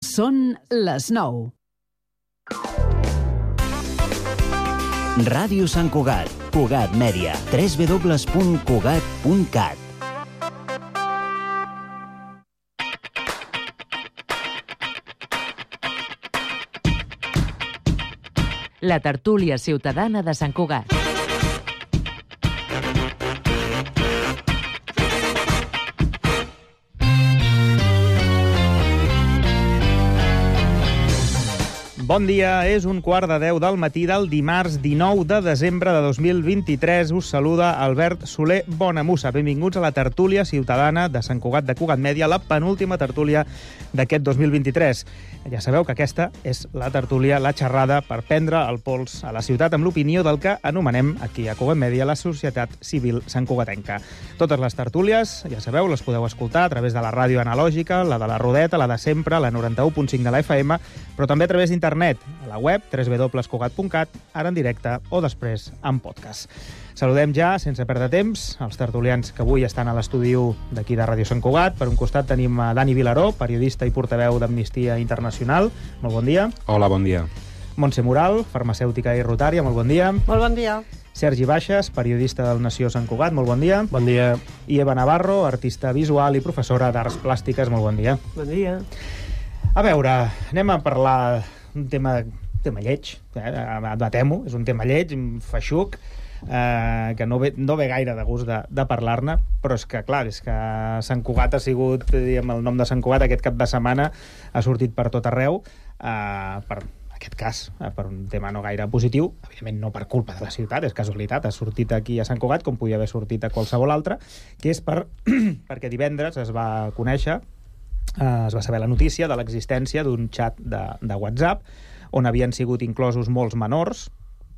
Són les 9. Ràdio Sant Cugat, Cugat Mèdia, www.cugat.cat. La tertúlia ciutadana de Sant Cugat. Bon dia, és un quart de 10 del matí del dimarts 19 de desembre de 2023. Us saluda Albert Soler Bonamussa. Benvinguts a la tertúlia ciutadana de Sant Cugat de Cugat Mèdia, la penúltima tertúlia d'aquest 2023. Ja sabeu que aquesta és la tertúlia, la xerrada per prendre el pols a la ciutat amb l'opinió del que anomenem aquí a Cugat Mèdia la Societat Civil Sant Cugatenca. Totes les tertúlies, ja sabeu, les podeu escoltar a través de la ràdio analògica, la de la Rodeta, la de sempre, la 91.5 de la FM, però també a través d'internet, a la web www.cugat.cat, ara en directe o després en podcast. Saludem ja, sense perdre temps, els tertulians que avui estan a l'estudi d'aquí de Ràdio Sant Cugat. Per un costat tenim a Dani Vilaró, periodista i portaveu d'Amnistia Internacional. Molt bon dia. Hola, bon dia. Montse Moral, farmacèutica i rotària. Molt bon dia. Molt bon dia. Sergi Baixes, periodista del Nació Sant Cugat. Molt bon dia. Bon dia. I Eva Navarro, artista visual i professora d'Arts Plàstiques. Molt bon dia. Bon dia. A veure, anem a parlar un tema, tema lleig, eh? admetem-ho, és un tema lleig, feixuc, eh, que no ve, no ve gaire de gust de, de parlar-ne, però és que, clar, és que Sant Cugat ha sigut, diguem, el nom de Sant Cugat aquest cap de setmana ha sortit per tot arreu, eh, per aquest cas, eh, per un tema no gaire positiu, evidentment no per culpa de la ciutat, és casualitat, ha sortit aquí a Sant Cugat com podia haver sortit a qualsevol altre, que és per, perquè divendres es va conèixer eh, es va saber la notícia de l'existència d'un xat de, de WhatsApp on havien sigut inclosos molts menors,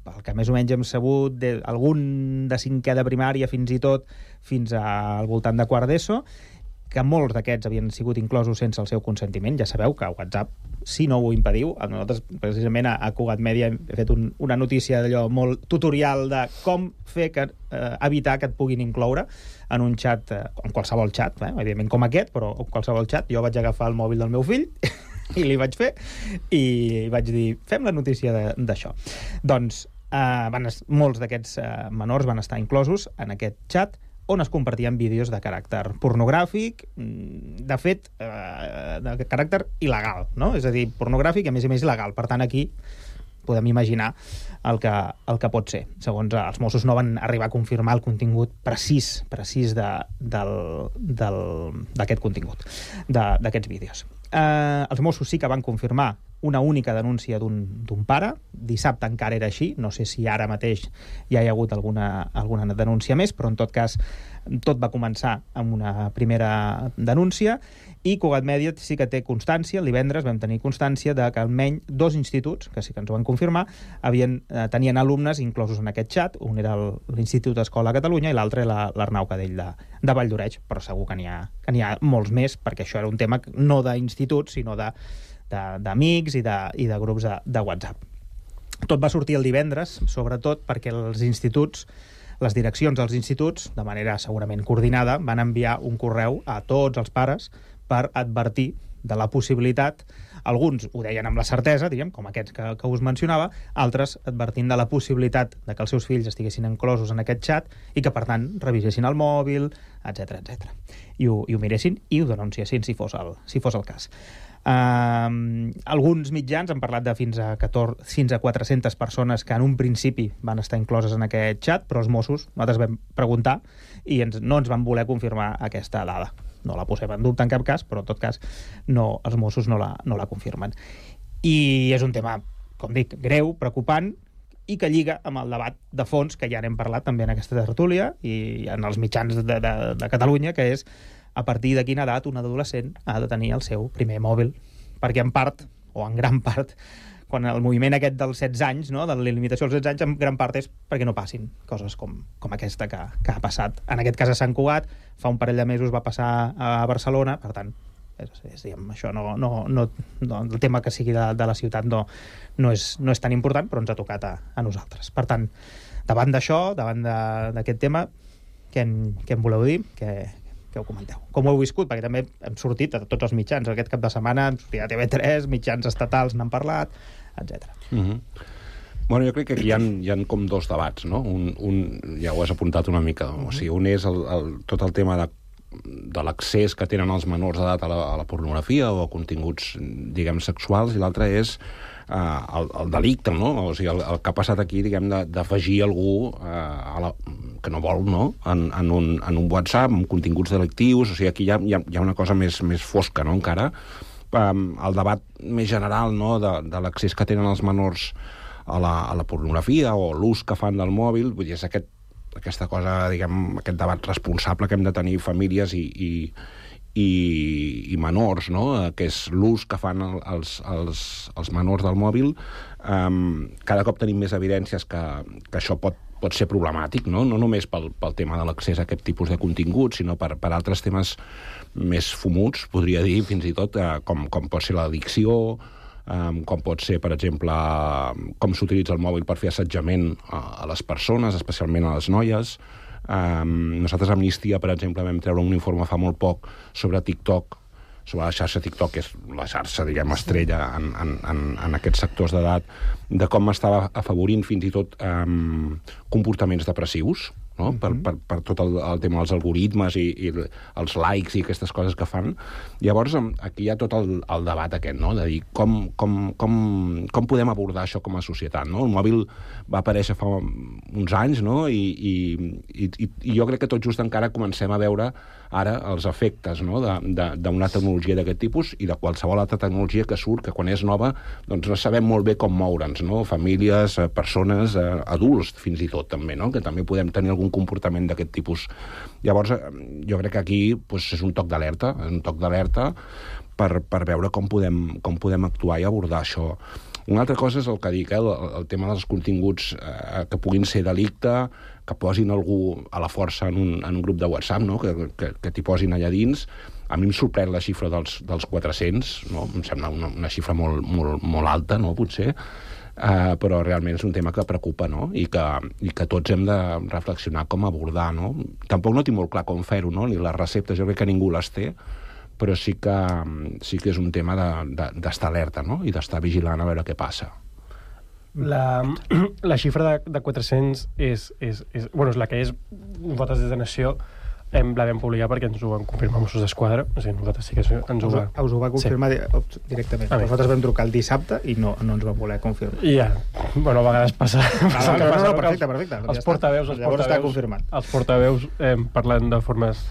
pel que més o menys hem sabut, de, algun de cinquè de primària fins i tot fins al voltant de quart d'ESO, que molts d'aquests havien sigut inclosos sense el seu consentiment. Ja sabeu que WhatsApp, si no ho impediu, nosaltres precisament a, a Cugat Media hem fet un, una notícia d'allò molt tutorial de com fer que, eh, evitar que et puguin incloure en un xat, eh, en qualsevol xat, eh, evidentment com aquest, però en qualsevol xat. Jo vaig agafar el mòbil del meu fill i li vaig fer i vaig dir, fem la notícia d'això. Doncs eh, van, molts d'aquests eh, menors van estar inclosos en aquest xat on es compartien vídeos de caràcter pornogràfic, de fet, eh, de caràcter il·legal, no? És a dir, pornogràfic i, a més a més, il·legal. Per tant, aquí podem imaginar el que, el que pot ser. Segons els Mossos no van arribar a confirmar el contingut precís precís d'aquest de, contingut, d'aquests vídeos. Eh, els Mossos sí que van confirmar una única denúncia d'un pare. Dissabte encara era així, no sé si ara mateix ja hi ha hagut alguna, alguna denúncia més, però en tot cas tot va començar amb una primera denúncia. I Cugat Mèdia sí que té constància, divendres vam tenir constància de que almenys dos instituts, que sí que ens ho van confirmar, havien, eh, tenien alumnes inclosos en aquest xat, un era l'Institut d'Escola a Catalunya i l'altre l'Arnau Cadell de, de Vall d'Oreig, però segur que n'hi ha, que ha molts més, perquè això era un tema no d'instituts, sinó de d'amics i, de, i de grups de, de WhatsApp. Tot va sortir el divendres, sobretot perquè els instituts les direccions dels instituts, de manera segurament coordinada, van enviar un correu a tots els pares per advertir de la possibilitat, alguns ho deien amb la certesa, diguem, com aquests que, que us mencionava, altres advertint de la possibilitat de que els seus fills estiguessin enclosos en aquest xat i que, per tant, revisessin el mòbil, etc etc. I, ho, I ho miressin i ho denunciessin si fos el, si fos el cas. Uh, alguns mitjans han parlat de fins a, 14, fins a 400 persones que en un principi van estar incloses en aquest xat, però els Mossos, nosaltres vam preguntar i ens, no ens van voler confirmar aquesta dada. No la posem en dubte en cap cas, però en tot cas no, els Mossos no la, no la confirmen. I és un tema, com dic, greu, preocupant, i que lliga amb el debat de fons que ja n'hem parlat també en aquesta tertúlia i en els mitjans de, de, de Catalunya, que és a partir de quina edat un adolescent ha de tenir el seu primer mòbil. Perquè en part, o en gran part, quan el moviment aquest dels 16 anys, no, de la limitació als 16 anys, en gran part és perquè no passin coses com, com aquesta que, que ha passat. En aquest cas a Sant Cugat, fa un parell de mesos va passar a Barcelona, per tant, és, és, diguem, això no, no, no, no, el tema que sigui de, de la ciutat no, no, és, no és tan important, però ens ha tocat a, a nosaltres. Per tant, davant d'això, davant d'aquest tema, què en, què en voleu dir? Què, què ho comenteu? Com ho heu viscut? Perquè també hem sortit a tots els mitjans. Aquest cap de setmana hem sortit a TV3, mitjans estatals n'han parlat, etc. Mm -hmm. Bueno, jo crec que aquí hi ha, hi ha com dos debats, no? Un, un, ja ho has apuntat una mica. O sigui, un és el, el, tot el tema de de l'accés que tenen els menors d'edat a, la, a la pornografia o a continguts, diguem, sexuals, i l'altre és eh, el, el delicte, no? O sigui, el, el que ha passat aquí, diguem, d'afegir algú eh, a la, que no vol, no?, en, en, un, en un WhatsApp, amb continguts delictius, o sigui, aquí hi ha, hi ha, hi ha una cosa més, més fosca, no?, encara. Um, el debat més general, no?, de, de l'accés que tenen els menors a la, a la pornografia o l'ús que fan del mòbil, vull dir, és aquest, aquesta cosa, diguem, aquest debat responsable que hem de tenir famílies i, i, i, i menors, no? que és l'ús que fan els, els, els menors del mòbil. Um, cada cop tenim més evidències que, que això pot, pot ser problemàtic, no, no només pel, pel tema de l'accés a aquest tipus de contingut, sinó per, per altres temes més fumuts, podria dir, fins i tot, eh, com, com pot ser l'addicció, um, com pot ser, per exemple, com s'utilitza el mòbil per fer assetjament a, a les persones, especialment a les noies. Um, nosaltres Amnistia, per exemple, vam treure un informe fa molt poc sobre TikTok, sobre la xarxa TikTok, que és la xarxa, diguem, estrella en, en, en, en aquests sectors d'edat, de com estava afavorint fins i tot um, comportaments depressius, no? Uh -huh. per, per, per tot el, el tema dels algoritmes i, i els likes i aquestes coses que fan. Llavors, aquí hi ha tot el, el debat aquest, no? de dir com, com, com, com podem abordar això com a societat. No? El mòbil va aparèixer fa uns anys no? I, i, i, i jo crec que tot just encara comencem a veure ara els efectes no? d'una tecnologia d'aquest tipus i de qualsevol altra tecnologia que surt, que quan és nova doncs no sabem molt bé com moure'ns, no? famílies, eh, persones, eh, adults fins i tot també, no? que també podem tenir algun comportament d'aquest tipus. Llavors, eh, jo crec que aquí doncs, és un toc d'alerta, un toc d'alerta per, per veure com podem, com podem actuar i abordar això. Una altra cosa és el que dic, eh, el, el tema dels continguts eh, que puguin ser delicte, que posin algú a la força en un, en un grup de WhatsApp, no? que, que, que t'hi posin allà dins. A mi em sorprèn la xifra dels, dels 400, no? em sembla una, una xifra molt, molt, molt alta, no? potser, Uh, però realment és un tema que preocupa no? I, que, i que tots hem de reflexionar com abordar. No? Tampoc no tinc molt clar com fer-ho, no? ni les receptes, jo crec que ningú les té, però sí que, sí que és un tema d'estar de, de, alerta no? i d'estar vigilant a veure què passa. La, la xifra de, de 400 és, és, és, bueno, és la que és nosaltres des de Nació hem, la vam publicar perquè ens ho van confirmar Mossos d'Esquadra. O sigui, nosaltres sí que ens ho va... Us, us ho va confirmar sí. di directament. Ah, nosaltres vam trucar el dissabte i no, no ens van voler confirmar. Ja, bueno, a vegades passa... Ah, passa no, no, no, perfecte, perfecte. Els, els portaveus, els Llavors portaveus, està confirmat. Els portaveus eh, parlant de formes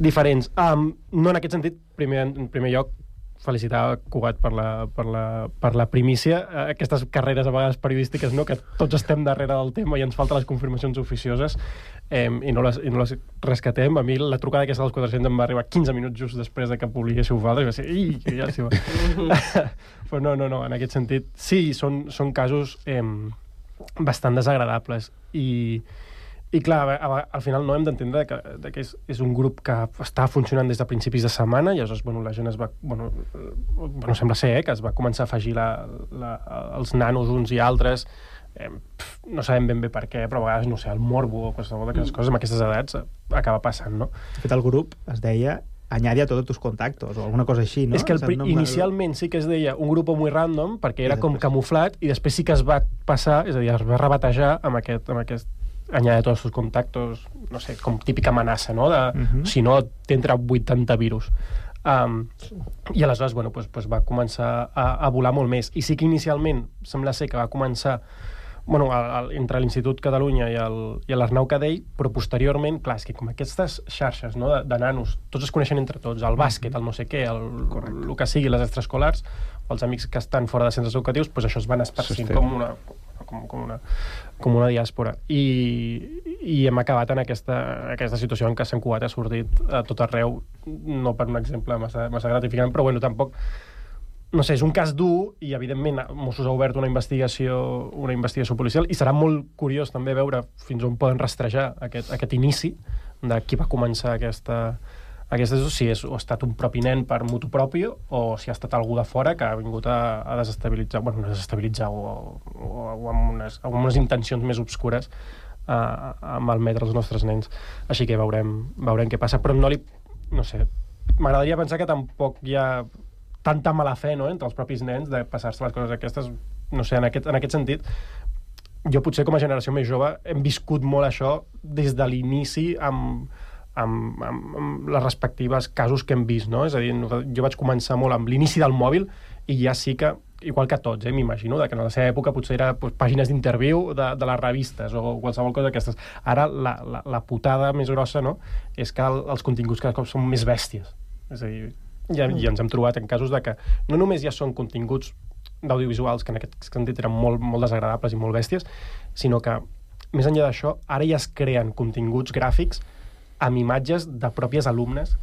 diferents. Um, no en aquest sentit, primer, en primer lloc, felicitar Cugat per la, per la, per la primícia. Eh, aquestes carreres a vegades periodístiques, no? que tots estem darrere del tema i ens falten les confirmacions oficioses eh, i, no les, i no les rescatem. A mi la trucada aquesta dels 400 em va arribar 15 minuts just després de que publiquéssiu vosaltres i va ser, ja s'hi va. Però no, no, no, en aquest sentit, sí, són, són casos eh, bastant desagradables i, i clar, al final no hem d'entendre que, que és, és un grup que està funcionant des de principis de setmana i aleshores bueno, la gent es va... Bueno, bueno, sembla ser eh, que es va començar a afegir la, la, els nanos uns i altres eh, pf, no sabem ben bé per què, però a vegades, no sé, el morbo o qualsevol d'aquestes coses amb aquestes edats acaba passant, no? De fet, el grup es deia añade a todos tus contactos o alguna cosa així, no? És que el, inicialment sí que es deia un grup muy random perquè era com camuflat i després sí que es va passar, és a dir, es va rebatejar amb aquest, amb aquest añade todos sus contactos, no sé, com típica amenaça, no? De, uh -huh. Si no, t'entra 80 virus. Um, I aleshores, bueno, pues, pues va començar a, a volar molt més. I sí que inicialment sembla ser que va començar bueno, a, a, entre l'Institut Catalunya i l'Arnau Cadell, però posteriorment, clar, és que com aquestes xarxes no, de, de nanos, tots es coneixen entre tots, el bàsquet, el no sé què, el, el que sigui, les extraescolars, els amics que estan fora de centres educatius, pues això es van esparcint com una, com, com, una, com una diàspora. I, i hem acabat en aquesta, aquesta situació en què Sant Cugat ha sortit a tot arreu, no per un exemple massa, massa gratificant, però bueno, tampoc no sé, és un cas dur i, evidentment, Mossos ha obert una investigació, una investigació policial i serà molt curiós també veure fins on poden rastrejar aquest, aquest inici de qui va començar aquesta, aquesta és si és, o ha estat un propi nen per mutu propi o si ha estat algú de fora que ha vingut a, a desestabilitzar, bueno, desestabilitzar o, o, o amb, unes, amb unes intencions més obscures a, a malmetre els nostres nens. Així que veurem, veurem què passa. Però no li, no sé, m'agradaria pensar que tampoc hi ha tanta mala fe no, entre els propis nens de passar-se les coses aquestes, no sé, en aquest, en aquest sentit, jo potser com a generació més jove hem viscut molt això des de l'inici amb, amb, amb, amb les respectives casos que hem vist, no? És a dir, jo vaig començar molt amb l'inici del mòbil i ja sí que, igual que tots, eh, m'imagino, que en la seva època potser era doncs, pàgines d'interviu de, de les revistes o qualsevol cosa d'aquestes. Ara la, la, la putada més grossa no? és que el, els continguts cada cop són més bèsties. És a dir, ja, ja ens hem trobat en casos de que no només ja són continguts d'audiovisuals que en aquest sentit eren molt, molt desagradables i molt bèsties, sinó que, més enllà d'això, ara ja es creen continguts gràfics amb imatges de pròpies alumnes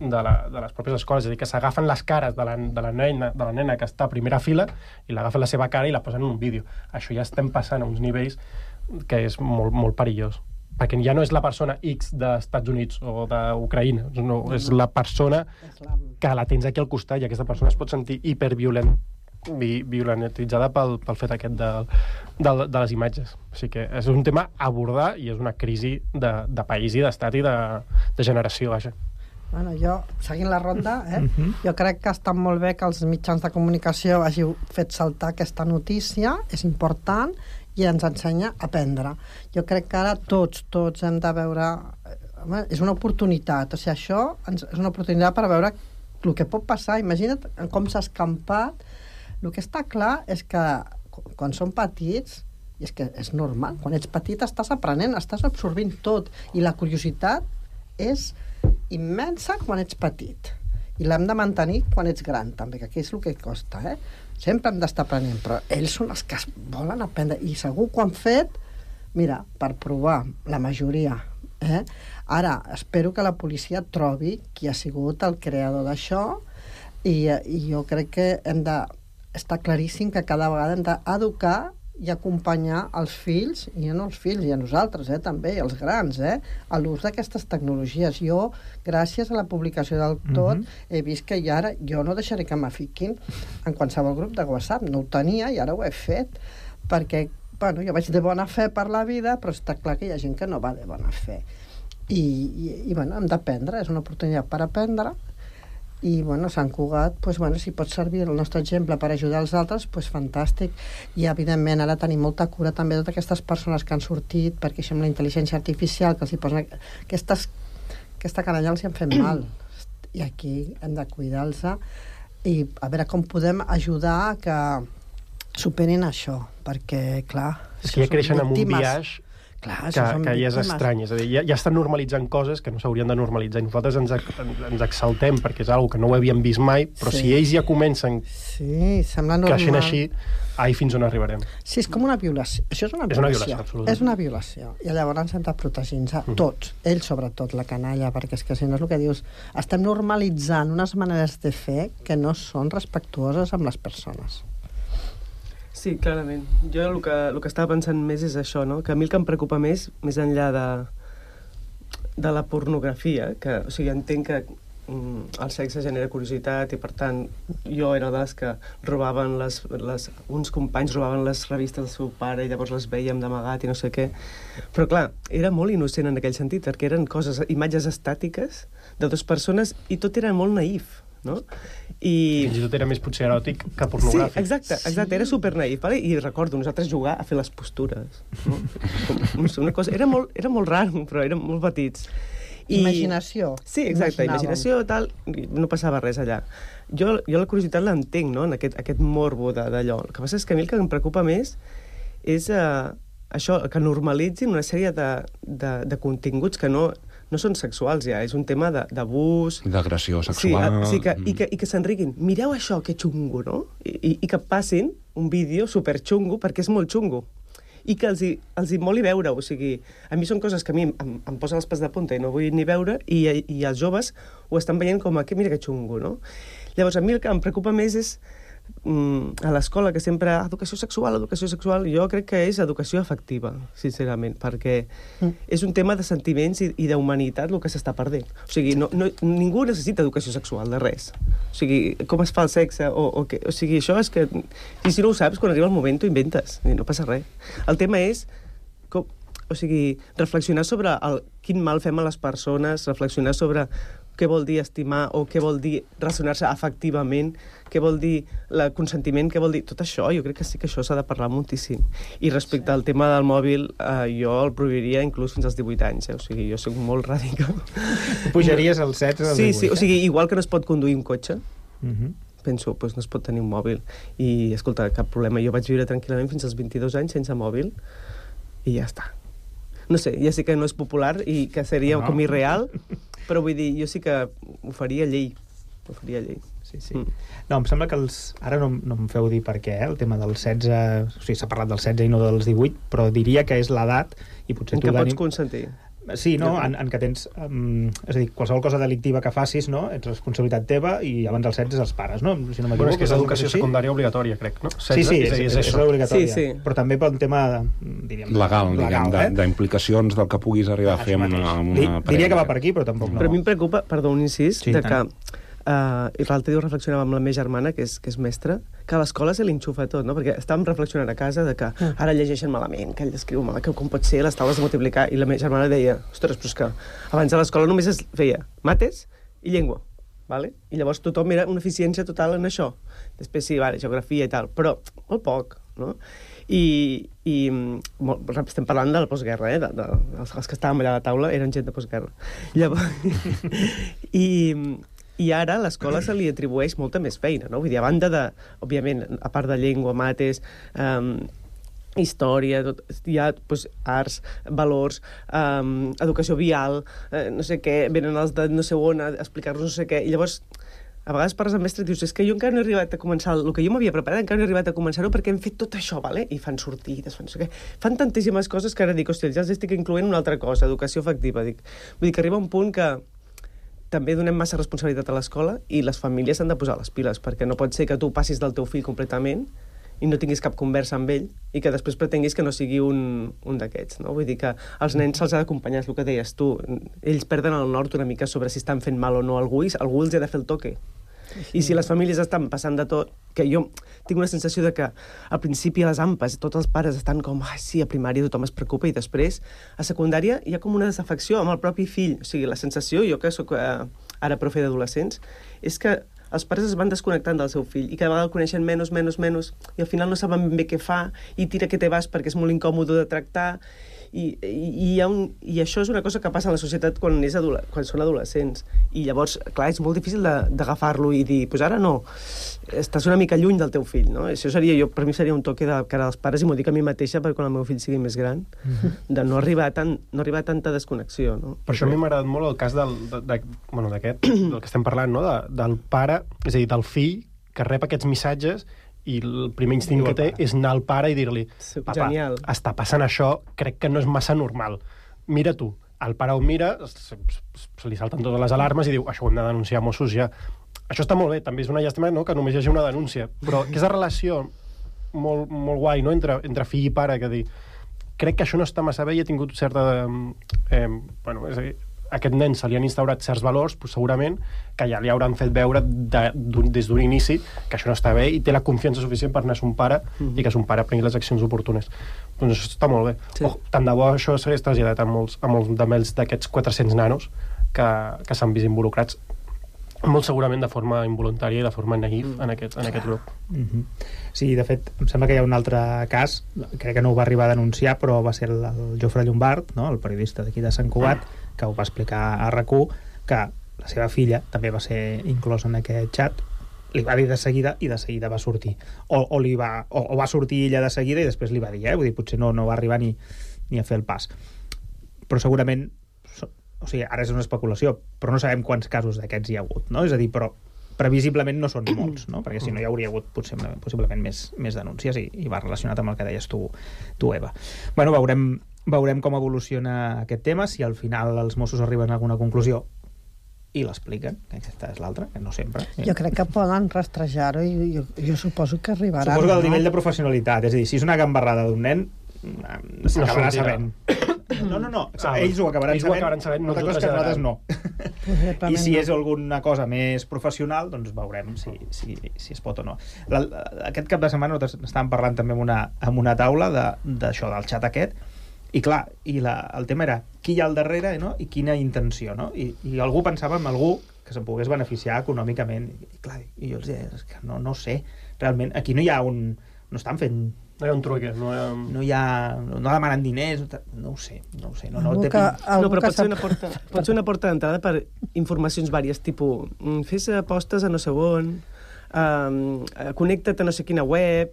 de, la, de les pròpies escoles, és a dir, que s'agafen les cares de la, de, la nena, de la nena que està a primera fila i l'agafen la seva cara i la posen en un vídeo. Això ja estem passant a uns nivells que és molt, molt perillós. Perquè ja no és la persona X d'Estats Units o d'Ucraïna, no, és la persona que la tens aquí al costat i aquesta persona es pot sentir hiperviolent vi, violentitzada pel, pel fet aquest de, de, de les imatges. O sigui que és un tema a abordar i és una crisi de, de país i d'estat i de, de generació, vaja. Bueno, jo, seguint la ronda, eh, uh -huh. jo crec que està molt bé que els mitjans de comunicació hàgiu fet saltar aquesta notícia, és important, i ens ensenya a aprendre. Jo crec que ara tots, tots hem de veure... Home, és una oportunitat, o sigui, això és una oportunitat per veure el que pot passar. Imagina't com s'ha escampat el que està clar és que quan som petits, i és que és normal, quan ets petit estàs aprenent, estàs absorbint tot, i la curiositat és immensa quan ets petit. I l'hem de mantenir quan ets gran, també, que aquí és el que costa, eh? Sempre hem d'estar aprenent, però ells són els que volen aprendre, i segur que han fet, mira, per provar, la majoria, eh? Ara, espero que la policia trobi qui ha sigut el creador d'això, i, i jo crec que hem de està claríssim que cada vegada hem d'educar i acompanyar els fills, i no els fills, i a nosaltres, eh, també, i els grans, eh, a l'ús d'aquestes tecnologies. Jo, gràcies a la publicació del tot, mm -hmm. he vist que ja ara jo no deixaré que m'afiquin en qualsevol grup de WhatsApp. No ho tenia i ara ho he fet, perquè, bueno, jo vaig de bona fe per la vida, però està clar que hi ha gent que no va de bona fe. I, i, i bueno, hem d'aprendre, és una oportunitat per aprendre, i bueno, Sant Cugat, pues, bueno, si pot servir el nostre exemple per ajudar els altres, pues, fantàstic. I evidentment ara tenim molta cura també de totes aquestes persones que han sortit, perquè això amb la intel·ligència artificial, que els hi posen aquestes, aquesta canalla els hi han fet mal. I aquí hem de cuidar-los i a veure com podem ajudar que superin això, perquè, clar... És que ja creixen amb un biaix Clar, que, que ja és estrany. És a dir, ja, ja estan normalitzant coses que no s'haurien de normalitzar. I nosaltres ens, ens exaltem perquè és una que no ho havíem vist mai, però sí. si ells ja comencen sí, sembla normal. creixent així, ai, fins on arribarem. Sí, és com una violació. Això és una violació. És una violació, absolutament. És una violació. I llavors hem de protegir-nos, mm. tots, ells sobretot, la canalla, perquè és que si no és el que dius, estem normalitzant unes maneres de fer que no són respectuoses amb les persones. Sí, clarament. Jo el que, el que estava pensant més és això, no? que a mi el que em preocupa més, més enllà de, de la pornografia, que o sigui, entenc que mm, el sexe genera curiositat i per tant jo era de les que robaven les, les, uns companys robaven les revistes del seu pare i llavors les veiem d'amagat i no sé què però clar, era molt innocent en aquell sentit perquè eren coses, imatges estàtiques de dues persones i tot era molt naïf no? I... Fins i tot era més potser eròtic que pornogràfic. Sí, exacte, exacte, sí. era super naïf, vale? i recordo nosaltres jugar a fer les postures. No? Com, una cosa, era molt, era molt raro, però érem molt petits. I... Imaginació. Sí, exacte, imaginació, tal, no passava res allà. Jo, jo la curiositat l'entenc, no?, en aquest, aquest morbo d'allò. El que passa és que a mi el que em preocupa més és uh, això, que normalitzin una sèrie de, de, de continguts que no, no són sexuals ja, és un tema d'abús... D'agressió sexual. Sí, sí que, i que, i que s'enriquin. Mireu això, que xungo, no? I, I que passin un vídeo super xungo, perquè és molt xungo i que els hi, els hi moli veure, o sigui, a mi són coses que a mi em, em posen els pes de punta i no vull ni veure, i, i els joves ho estan veient com a que mira que xungo, no? Llavors, a mi el que em preocupa més és mm, a l'escola, que sempre educació sexual, educació sexual, jo crec que és educació afectiva, sincerament, perquè mm. és un tema de sentiments i, i d'humanitat el que s'està perdent. O sigui, no, no, ningú necessita educació sexual, de res. O sigui, com es fa el sexe, o, o, que, o sigui, això és que... I si no ho saps, quan arriba el moment t'ho inventes, i no passa res. El tema és com, o sigui, reflexionar sobre el, quin mal fem a les persones, reflexionar sobre què vol dir estimar o què vol dir relacionar-se afectivament, què vol dir el consentiment, què vol dir... Tot això, jo crec que sí que això s'ha de parlar moltíssim. I respecte al tema del mòbil, eh, jo el prohibiria inclús fins als 18 anys, eh? o sigui, jo soc molt radical. Pujaries als 16 als Sí, 18, sí, o eh? sigui, igual que no es pot conduir un cotxe, Mhm. penso, doncs no es pot tenir un mòbil. I, escolta, cap problema. Jo vaig viure tranquil·lament fins als 22 anys sense mòbil i ja està. No sé, ja sé que no és popular i que seria No. com irreal, però vull dir, jo sí que ho faria llei. Ho faria llei. Sí, sí. Mm. No, em sembla que els... Ara no, no em feu dir per què, eh? el tema dels 16... O sigui, s'ha parlat dels 16 i no dels 18, però diria que és l'edat, i potser En tu, Dani... pots consentir? Sí, no? En, en què tens... Um, és a dir, qualsevol cosa delictiva que facis, no? Ets responsabilitat teva i abans dels 16 els pares, no? Si no Bueno, m'equivoco, és que és educació secundària obligatòria, crec, no? Sí, sí, és, és, és, és, és això. obligatòria. Sí, sí. Però també pel tema, de, diríem... Legal, diguem, eh? de- d'implicacions del que puguis arribar a fer amb una, amb una Diria que va parella. per aquí, però tampoc no. Però a mi em preocupa, perdó, un incís, Sí, de tant. que... Uh, I l'altre dia ho reflexionava amb la meva germana, que és, que és mestra, que a l'escola se li enxufa tot, no? Perquè estàvem reflexionant a casa de que ara llegeixen malament, que ell escriu mal, que com pot ser les taules de multiplicar, i la meva germana deia, ostres, però és que abans a l'escola només es feia mates i llengua, vale? i llavors tothom era una eficiència total en això. Després sí, vale, geografia i tal, però molt poc, no? I, i molt, estem parlant de la postguerra, eh? De, de, els, els que estàvem allà a la taula eren gent de postguerra. Llavors, i, i ara a l'escola se li atribueix molta més feina, no? Vull dir, a banda de, òbviament, a part de llengua, mates, um, història, tot, hi ha doncs, arts, valors, um, educació vial, eh, no sé què, venen els de no sé on a explicar-nos no sé què, i llavors a vegades parles amb mestre i dius, és que jo encara no he arribat a començar el que jo m'havia preparat, encara no he arribat a començar-ho perquè hem fet tot això, vale? i fan sortides, fan què. Fan tantíssimes coses que ara dic, hòstia, ja els estic incloent una altra cosa, educació efectiva. Dic. Vull dir que arriba un punt que també donem massa responsabilitat a l'escola i les famílies han de posar les piles, perquè no pot ser que tu passis del teu fill completament i no tinguis cap conversa amb ell i que després pretenguis que no sigui un, un d'aquests, no? Vull dir que als nens se'ls ha d'acompanyar, és el que deies tu. Ells perden el nord una mica sobre si estan fent mal o no algú i algú els ha de fer el toque. I si les famílies estan passant de tot, que jo tinc una sensació de que al principi a les ampes tots els pares estan com, ai, sí, a primària tothom es preocupa i després a secundària hi ha com una desafecció amb el propi fill. O sigui, la sensació, jo que sóc eh, ara profe d'adolescents, és que els pares es van desconnectant del seu fill i cada vegada el coneixen menys, menys, menys i al final no saben ben bé què fa i tira que te vas perquè és molt incòmode de tractar i, i, i, hi ha un, i això és una cosa que passa a la societat quan, és adole quan són adolescents i llavors, clar, és molt difícil de- d'agafar-lo i dir, pues ara no estàs una mica lluny del teu fill, no? Això seria, jo, per mi seria un toque de cara als pares i m'ho dic a mi mateixa per quan el meu fill sigui més gran, de no arribar, a tant, no arribar a tanta desconnexió, no? Per això a mi m'ha agradat molt el cas del, de, de, bueno, d'aquest, del que estem parlant, no? de, del pare, és a dir, del fill que rep aquests missatges i el primer instint que té és anar al pare i dir-li papa, genial. està passant això, crec que no és massa normal. Mira tu. El pare ho mira, se, se, li salten totes les alarmes i diu, això ho hem de denunciar a Mossos ja. Això està molt bé, també és una llàstima no? que només hi hagi una denúncia, però aquesta relació molt, molt guai no? entre, entre fill i pare, que dir, crec que això no està massa bé i ha tingut certa... Eh, bueno, és a dir, a aquest nen se li han instaurat certs valors, doncs segurament que ja li hauran fet veure de, des d'un inici que això no està bé i té la confiança suficient per anar a son pare i que son pare prengui les accions oportunes. Doncs això està molt bé. Sí. Oh, tant de bo això s'hagués traslladat a molts, a molts de mells d'aquests 400 nanos que, que s'han vist involucrats molt segurament de forma involuntària i de forma naïf en, aquest, en aquest grup. Mhm. Sí, de fet, em sembla que hi ha un altre cas, crec que no ho va arribar a denunciar, però va ser el, el Jofre Llombard, no? el periodista d'aquí de Sant Cugat, que ho va explicar a rac que la seva filla també va ser inclosa en aquest xat, li va dir de seguida i de seguida va sortir. O, o, li va, o, o va sortir ella de seguida i després li va dir, eh? Vull dir, potser no, no va arribar ni, ni a fer el pas. Però segurament o sigui, ara és una especulació, però no sabem quants casos d'aquests hi ha hagut, no? És a dir, però previsiblement no són molts, no? Perquè si no hi hauria hagut potser, possiblement més, més denúncies i, i va relacionat amb el que deies tu, tu Eva. Bueno, veurem, veurem com evoluciona aquest tema, si al final els Mossos arriben a alguna conclusió i l'expliquen, que aquesta és l'altra, que no sempre. Jo crec que poden rastrejar-ho i jo, jo suposo que arribaran. Suposo que el no? nivell de professionalitat, és a dir, si és una gambarrada d'un nen, s'acabarà sabent. No, no, no, Ah, ells ho acabaran ells ho sabent, acabaran sabent, no ho cosa que nosaltres no. I si no. és alguna cosa més professional, doncs veurem si, si, si es pot o no. La, la- aquest cap de setmana nosaltres estàvem parlant també amb una, amb una taula de- d'això, del xat aquest, I clar, i la, el tema era qui hi ha al darrere no? i quina intenció, no? I, I algú pensava en algú que se'n pogués beneficiar econòmicament. I, clar, i jo els deia, és que no, no sé, realment, aquí no hi ha un... no estan fent No hi ha un truque, no hi ha... no hi ha... no demanen diners, no, no ho sé, no ho sé. No, no, Algú té que, no, però pot ser, una porta, pot ser una porta d'entrada per informacions vàries, tipus, mm, fes apostes a no sé on, um, connecta't a no sé quina web,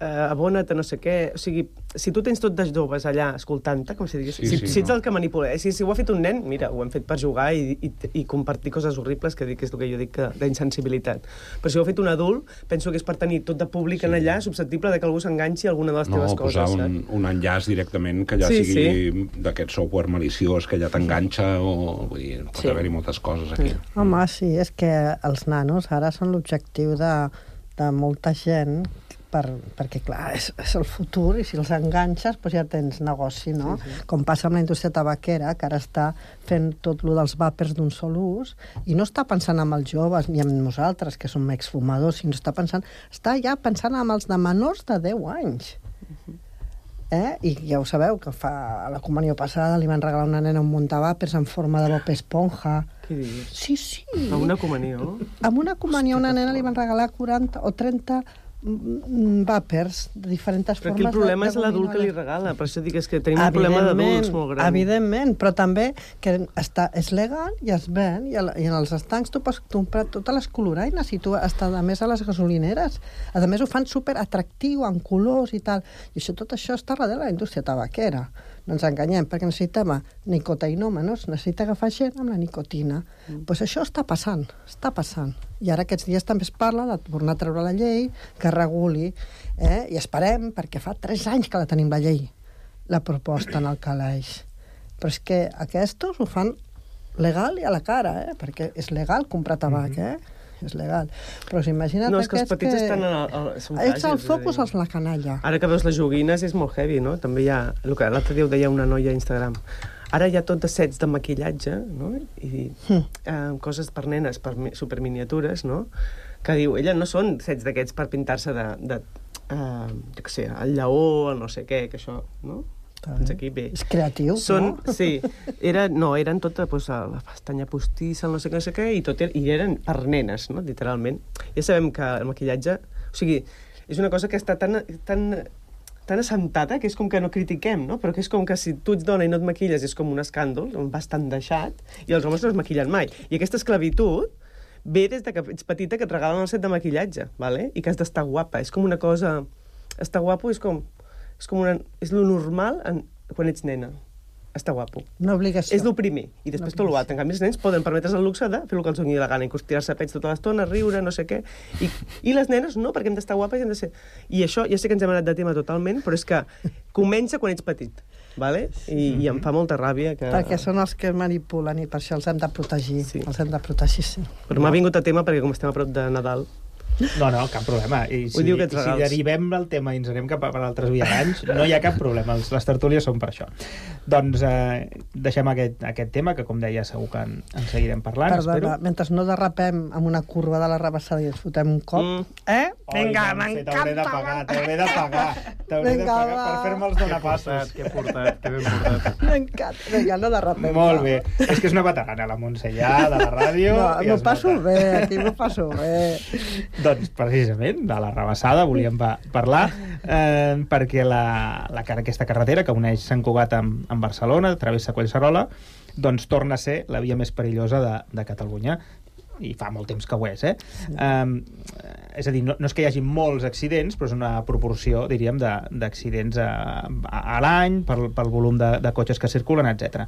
uh, abona't a no sé què... O sigui, si tu tens tot de joves allà escoltant-te, com si digués, Sí, si, sí, si ets no. el que manipula, eh? si, si ho ha fet un nen, mira, ho hem fet per jugar i, i, i compartir coses horribles, que dic, és el que jo dic que- d'insensibilitat. Però si ho ha fet un adult, penso que és per tenir tot de públic sí. en allà, susceptible de que algú s'enganxi a alguna de les No, teves posar coses. un, saps? un enllaç directament que ja Sí, sí, sigui d'aquest software maliciós que ja t'enganxa o vull dir, pot Sí. sí. haver-hi moltes coses aquí. Sí. Home, sí, és que els nanos ara són l'objectiu de, de molta gent per, perquè, clar, és, és el futur i si els enganxes doncs ja tens negoci, no? Sí, sí. Com passa amb la indústria tabaquera, que ara està fent tot lo dels vàpers d'un sol ús i no està pensant en els joves ni en nosaltres, que som exfumadors, sinó està pensant, està ja pensant en els de menors de 10 anys. Eh? I ja ho sabeu, que fa a la comunió passada li van regalar una nena un muntavàpers en forma de Bob Esponja. Què dius? Sí, sí. A una comunió? Amb una comunió a una nena li van regalar 40 o 30 mm, vàpers de diferents Però formes. aquí el problema de, és l'adult que li regala. Per això dic és que tenim un problema d'adults molt gran. Evidentment, però també que està, és legal i es ven, i, a, i en els estancs tu pots comprar totes les coloraines i tu està a més a les gasolineres. A més ho fan super atractiu, en colors i tal. I això, tot això està darrere de la indústria tabaquera. No ens enganyem, perquè necessitem nicotinòmenos, necessita agafar gent amb la nicotina. Doncs mm. pues això està passant, està passant. I ara aquests dies també es parla de tornar a treure la llei que reguli, eh? i esperem, perquè fa tres anys que la tenim la llei, la proposta en el calaix. Però és que aquests ho fan legal i a la cara, eh? perquè és legal comprar tabac, Mhm. eh? És legal. Però s'imagina't No, és que els petits estan en el- el- són fràgils, el focus és la canalla. Ara que veus les joguines és molt heavy, no? També hi ha... El que l'altre dia ho deia una noia a Instagram. Ara hi ha tot de sets de maquillatge, no? I Hm. eh, coses per nenes, per mi- superminiatures, no? Que diu, ella no són sets d'aquests per pintar-se de, de eh, jo què sé, el lleó, el no sé què, que això, no? Està Fins aquí bé. És creatiu, Són, no? sí, era, no, eren tot pues, la pestanya postissa, no sé què, no sé què, i, tot i eren per nenes, no? literalment. Ja sabem que el maquillatge... O sigui, és una cosa que està tan, tan, tan assentada que és com que no critiquem, no? Però que és com que si tu ets dona i no et maquilles és com un escàndol, bastant deixat, i els homes no es maquillen mai. I aquesta esclavitud ve des de que ets petita que et regalen el set de maquillatge, ¿vale? i que has d'estar guapa. És com una cosa... Estar guapo és com... És com una... És lo normal en, quan ets nena. Estar guapo. Una obligació. És el primer. I després tot l'altre. En canvi, els nens poden permetre's el luxe de fer el que els doni la gana, encostir-se a pets tota l'estona, riure, no sé què. I, I les nenes no, perquè hem d'estar guapes i hem de ser... I això, ja sé que ens hem anat de tema totalment, però és que comença quan ets petit. Vale? I, I em fa molta ràbia que... Perquè són els que manipulen i per això els hem de protegir. Sí. Els hem de protegir, sí. Però m'ha vingut a tema perquè com estem a prop de Nadal... No, no, cap problema. I si, diu que i si derivem el tema i ens anem cap a per altres viaranys, no hi ha cap problema. Els, les tertúlies són per això. Doncs eh, deixem aquest, aquest tema, que com deia segur que en, en seguirem parlant, Perdona, espero. mentre no derrapem amb una curva de la rebassada i ens fotem un cop, Mm. eh? Vinga, Montse, T'hauré de pagar, t'hauré de pagar. T'hauré de pagar va. per fer-me els donapassos. Què he portat, què ben portat. M'encanta. Vinga, no derrapem. Molt va. bé. És que és una veterana, la Montse, ja, de la ràdio. No, m'ho passo bé, aquí m'ho passo bé. Doncs precisament de la rebassada volíem pa parlar eh, perquè la, la, aquesta carretera que uneix Sant Cugat amb, amb Barcelona, travessa Collserola, doncs torna a ser la via més perillosa de, de Catalunya i fa molt temps que ho és, eh? Um, és a dir, no, no és que hi hagi molts accidents, però és una proporció, diríem, de- d'accidents a, a, a l'any, pel, pel volum de, de cotxes que circulen, etc.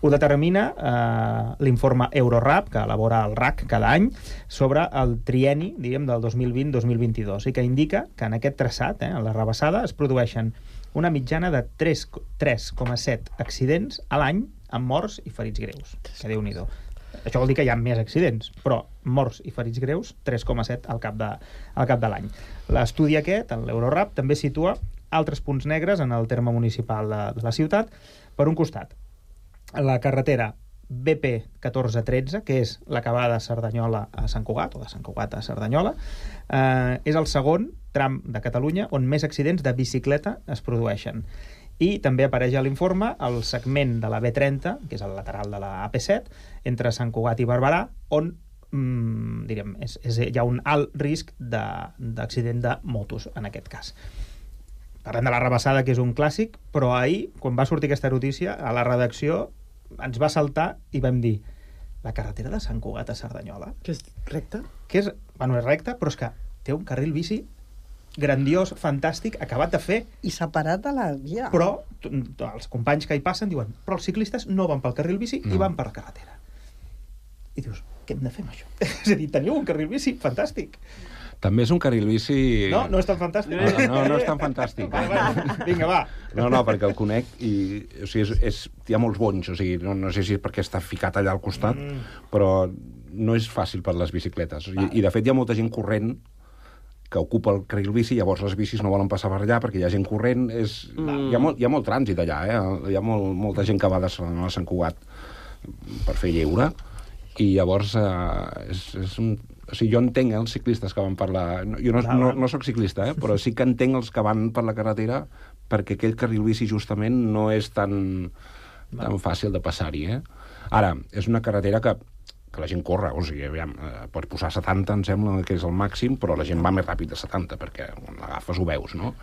Ho determina eh, l'informe Eurorap, que elabora el RAC cada any, sobre el trieni, diríem, del 2020-2022, i que indica que en aquest traçat, eh, en la rebassada, es produeixen una mitjana de 3 3,7 accidents a l'any amb morts i ferits greus. Que déu nhi això vol dir que hi ha més accidents, però morts i ferits greus, 3,7 al cap de, al cap de l'any. L'estudi aquest, l'Eurorap, també situa altres punts negres en el terme municipal de, de la ciutat. Per un costat, la carretera BP 1413, que és l'acabada de Cerdanyola a Sant Cugat, o de Sant Cugat a Cerdanyola, eh, és el segon tram de Catalunya on més accidents de bicicleta es produeixen. I també apareix a l'informe el segment de la B30, que és el lateral de la AP7, entre Sant Cugat i Barberà, on mm, diríem, és, és, hi ha un alt risc de- d'accident de, de motos, en aquest cas. Parlem de la rebassada, que és un clàssic, però ahir, quan va sortir aquesta notícia, a la redacció ens va saltar i vam dir la carretera de Sant Cugat a Cerdanyola, Que és recte? que és, bueno, és recta, però és que té un carril bici grandiós, fantàstic, acabat de fer, I separat de la via. però els companys que hi passen diuen però els ciclistes no van pel carril bici no. i van per la carretera. I dius, què hem de fer amb això? és a dir, teniu un carril bici fantàstic. També és un carril bici... No, no és tan fantàstic. No, no, no és tan fantàstic. Va, va, vinga, va. No, no, perquè el conec i o sigui, és, és, hi ha molts bonys, o sigui, no, no sé si és perquè està ficat allà al costat, mm. però no és fàcil per les bicicletes. I, I, de fet, hi ha molta gent corrent que ocupa el carril bici, llavors les bicis no volen passar per allà perquè hi ha gent corrent. És... Mm. Hi, ha molt, hi ha molt trànsit allà, eh? Hi ha molt, molta gent que va de Sant, a Sant Cugat per fer lleure i llavors eh, és, és un... O sigui, jo entenc eh, els ciclistes que van per la... Jo no, no, no sóc ciclista, eh? però sí que entenc els que van per la carretera perquè aquell carril bici justament no és tan, tan fàcil de passar-hi. Eh? Ara, és una carretera que, que la gent corre, o sigui, aviam, eh, pots posar 70, em sembla que és el màxim, però la gent va més ràpid de 70, perquè quan l'agafes ho veus, no?